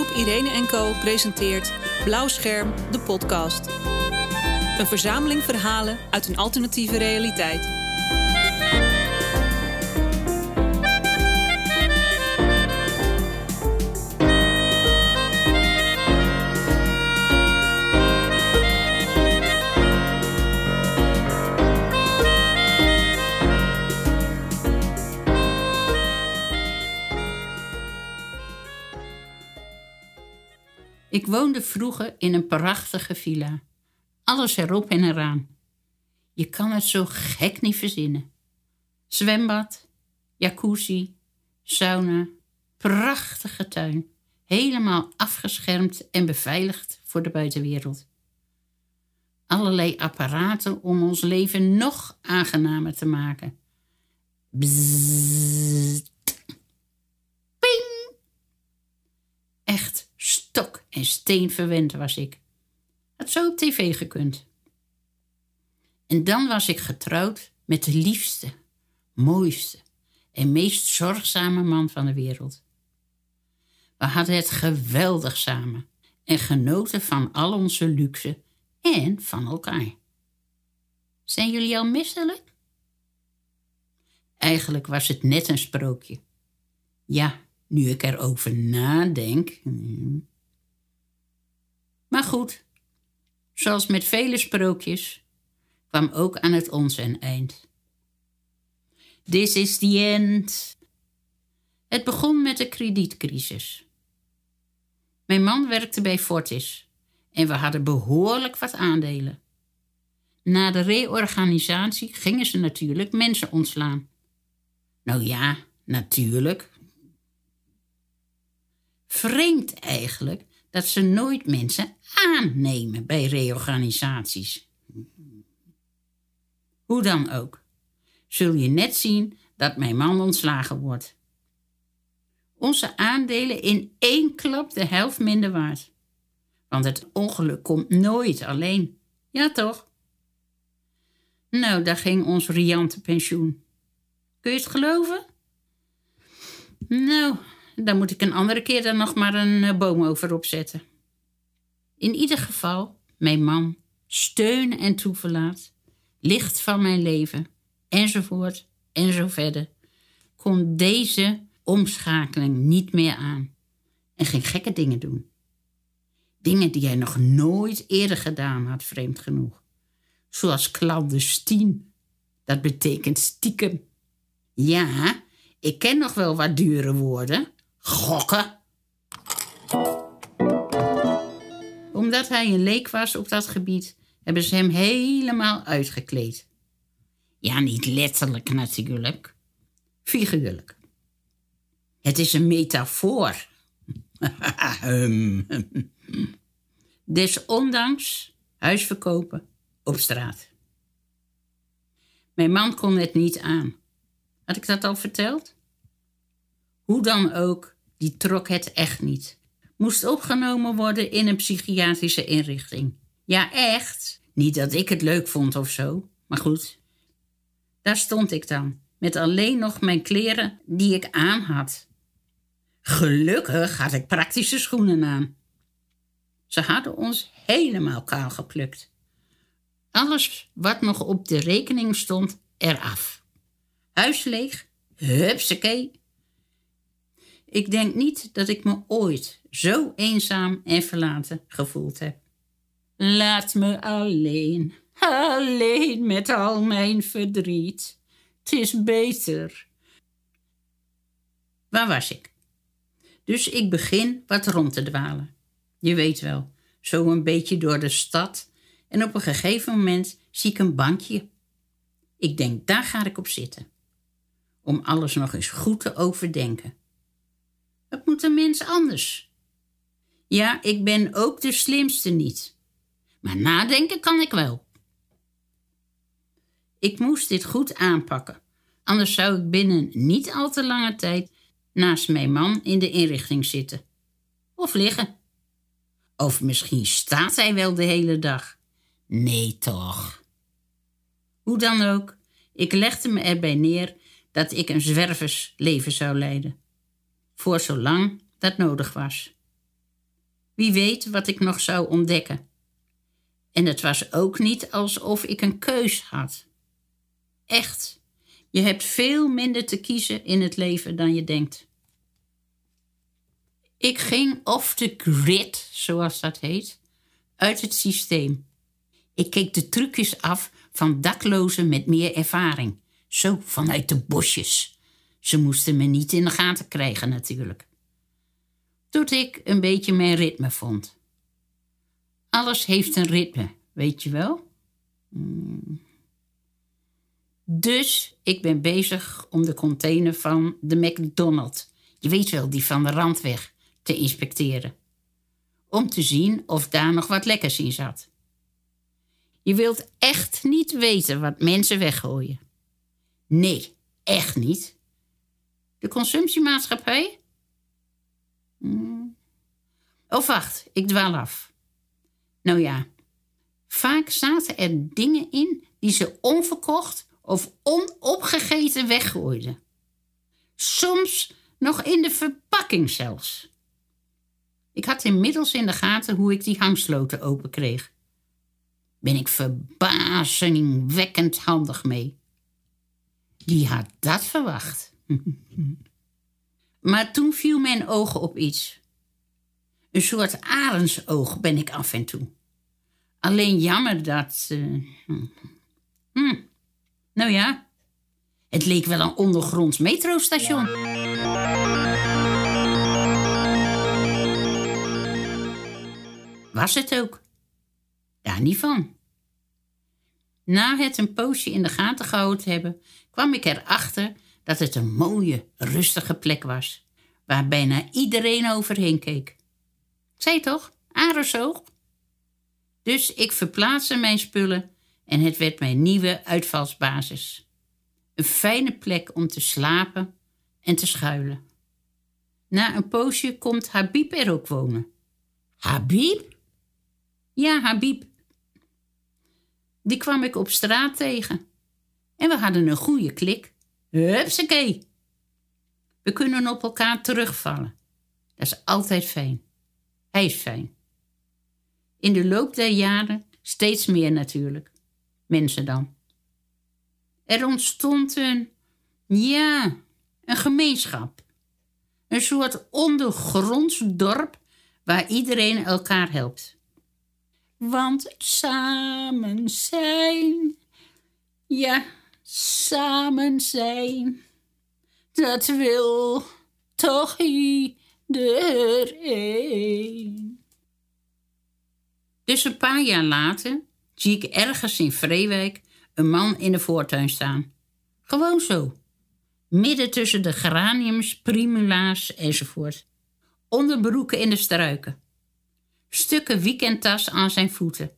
Theatergroep Irene Co presenteert Blauw Scherm, de podcast. Een verzameling verhalen uit een alternatieve realiteit. Ik woonde vroeger in een prachtige villa. Alles erop en eraan. Je kan het zo gek niet verzinnen. Zwembad, jacuzzi, sauna, prachtige tuin. Helemaal afgeschermd en beveiligd voor de buitenwereld. Allerlei apparaten om ons leven nog aangenamer te maken. En steen verwend was ik. Had zo op tv gekund. En dan was ik getrouwd met de liefste, mooiste en meest zorgzame man van de wereld. We hadden het geweldig samen en genoten van al onze luxe en van elkaar. Zijn jullie al misselijk? Eigenlijk was het net een sprookje. Ja, nu ik erover nadenk. hmm. Maar goed, zoals met vele sprookjes, kwam ook aan het ons een eind. This is the end. Het begon met de kredietcrisis. Mijn man werkte bij Fortis en we hadden behoorlijk wat aandelen. Na de reorganisatie gingen ze natuurlijk mensen ontslaan. Nou ja, natuurlijk. Vreemd eigenlijk dat ze nooit mensen aannemen bij reorganisaties. Hoe dan ook, zul je net zien dat mijn man ontslagen wordt. Onze aandelen in één klap de helft minder waard. Want het ongeluk komt nooit alleen. Ja, toch? Nou, daar ging ons riante pensioen. Kun je het geloven? Nou, dan moet ik een andere keer dan nog maar een eh, boom over opzetten. In ieder geval, mijn man, steun en toeverlaat, licht van mijn leven, enzovoort en zo verder, kon deze omschakeling niet meer aan en ging gekke dingen doen. Dingen die hij nog nooit eerder gedaan had, vreemd genoeg. Zoals clandestien. Dat betekent stiekem. Ja, ik ken nog wel wat dure woorden. Gokken. Omdat hij een leek was op dat gebied, hebben ze hem helemaal uitgekleed. Ja, niet letterlijk natuurlijk. Figuurlijk. Het is een metafoor. Desondanks huis verkopen op straat. Mijn man kon het niet aan. Had ik dat al verteld? Hoe dan ook, die trok het echt niet. Moest opgenomen worden in een psychiatrische inrichting. Ja, echt. Niet dat ik het leuk vond of zo, maar goed. Daar stond ik dan, met alleen nog mijn kleren die ik aan had. Gelukkig had ik praktische schoenen aan. Ze hadden ons helemaal kaal geplukt. Alles wat nog op de rekening stond, eraf. Huis leeg, hupsakee. Ik denk niet dat ik me ooit zo eenzaam en verlaten gevoeld heb. Laat me alleen, alleen met al mijn verdriet. Het is beter. Waar was ik? Dus ik begin wat rond te dwalen. Je weet wel, zo een beetje door de stad en op een gegeven moment zie ik een bankje. Ik denk, daar ga ik op zitten. Om alles nog eens goed te overdenken. Het moet een mens anders. Ja, ik ben ook de slimste niet. Maar nadenken kan ik wel. Ik moest dit goed aanpakken, anders zou ik binnen niet al te lange tijd naast mijn man in de inrichting zitten. Of liggen. Of misschien staat hij wel de hele dag. Nee, toch. Hoe dan ook, ik legde me erbij neer dat ik een zwerversleven zou leiden. Voor zolang dat nodig was. Wie weet wat ik nog zou ontdekken. En het was ook niet alsof ik een keus had. Echt, je hebt veel minder te kiezen in het leven dan je denkt. Ik ging off the grid, zoals dat heet, uit het systeem. Ik keek de trucjes af van daklozen met meer ervaring. Zo vanuit de bosjes. Ze moesten me niet in de gaten krijgen, natuurlijk. Tot ik een beetje mijn ritme vond. Alles heeft een ritme, weet je wel? Hmm. Dus ik ben bezig om de container van de McDonald's, je weet wel, die van de randweg, te inspecteren. Om te zien of daar nog wat lekkers in zat. Je wilt echt niet weten wat mensen weggooien. Nee, echt niet. De consumptiemaatschappij? Hmm. Oh, wacht, ik dwaal af. Nou ja, vaak zaten er dingen in die ze onverkocht of onopgegeten weggooiden. Soms nog in de verpakking zelfs. Ik had inmiddels in de gaten hoe ik die hangsloten open kreeg. Ben ik verbazingwekkend handig mee. Wie had dat verwacht? maar toen viel mijn oog op iets. Een soort arendsoog ben ik af en toe. Alleen jammer dat. Uh, hm. Nou ja, het leek wel een ondergronds metrostation. Was het ook? Daar niet van. Na het een poosje in de gaten gehouden hebben, kwam ik erachter dat het een mooie, rustige plek was, waar bijna iedereen overheen keek. Ik zei toch, Arensoog? Dus ik verplaatste mijn spullen en het werd mijn nieuwe uitvalsbasis. Een fijne plek om te slapen en te schuilen. Na een poosje komt Habib er ook wonen. Habib? Ja, Habib. Die kwam ik op straat tegen. En we hadden een goede klik. Hupsakee. We kunnen op elkaar terugvallen. Dat is altijd fijn. Hij is fijn. In de loop der jaren steeds meer natuurlijk. Mensen dan. Er ontstond een, ja, een gemeenschap. Een soort ondergronds dorp waar iedereen elkaar helpt. Want samen zijn, ja, samen zijn, dat wil toch iedereen. Dus een paar jaar later zie ik ergens in Vreewijk een man in de voortuin staan. Gewoon zo. Midden tussen de geraniums, primula's enzovoort. Onderbroeken in de struiken. Stukken weekendtas aan zijn voeten.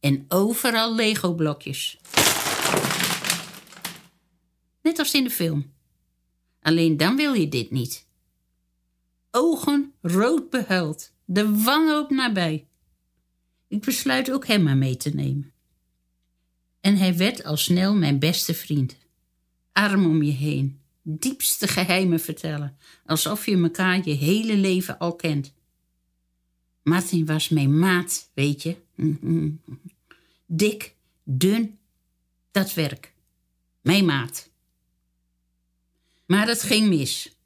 En overal Lego-blokjes. Net als in de film. Alleen dan wil je dit niet. Ogen rood behuild, de wanhoop nabij. Ik besluit ook hem maar mee te nemen. En hij werd al snel mijn beste vriend. Arm om je heen, diepste geheimen vertellen, alsof je elkaar je hele leven al kent. Martin was mijn maat, weet je. Dik, dun, dat werk. Mijn maat. Maar het ging mis.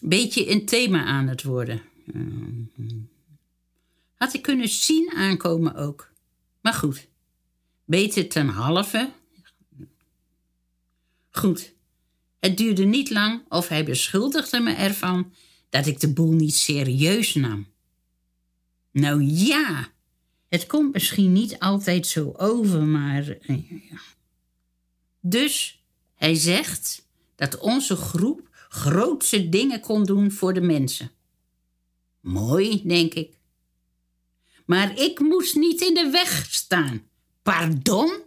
Beetje een thema aan het worden. Had ik kunnen zien aankomen ook. Maar goed, beter ten halve. Goed, het duurde niet lang of hij beschuldigde me ervan dat ik de boel niet serieus nam. Nou ja, het komt misschien niet altijd zo over, maar. Eh, dus hij zegt dat onze groep grootse dingen kon doen voor de mensen. Mooi, denk ik. Maar ik moest niet in de weg staan. Pardon?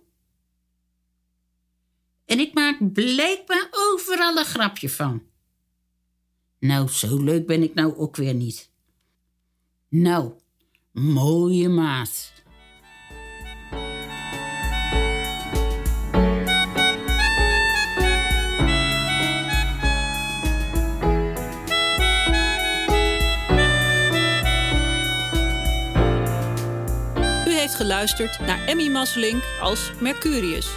En ik maak blijkbaar overal een grapje van. Nou, zo leuk ben ik nou ook weer niet. Nou, mooie maat. Geluisterd naar Emmy Maslink als Mercurius.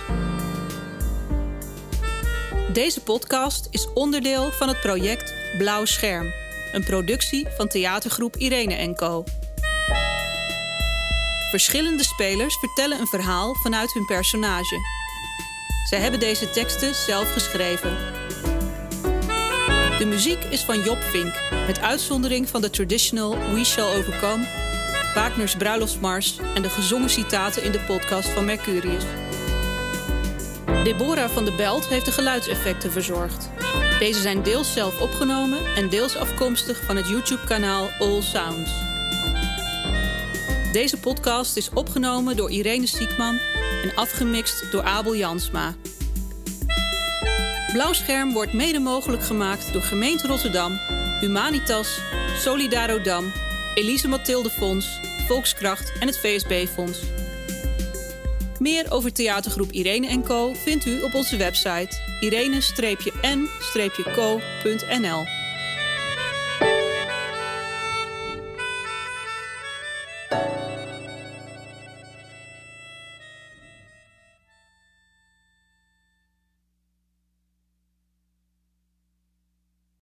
Deze podcast is onderdeel van het project Blauw Scherm, een productie van theatergroep Irene Co. Verschillende spelers vertellen een verhaal vanuit hun personage. Zij hebben deze teksten zelf geschreven. De muziek is van Job Vink, met uitzondering van de traditional We Shall Overcome, Wagner's Bruiloftsmars en de gezongen citaten in de podcast van Mercurius. Deborah van de Belt heeft de geluidseffecten verzorgd. Deze zijn deels zelf opgenomen en deels afkomstig van het YouTube-kanaal All Sounds. Deze podcast is opgenomen door Irene Siekman en afgemixt door Abel Jansma. Blauwscherm wordt mede mogelijk gemaakt door Gemeente Rotterdam, Humanitas, Solidarodam, Elise Mathilde Fonds, Volkskracht en het VSB Fonds. Meer over theatergroep Irene Co vindt u op onze website irene-n-co.nl.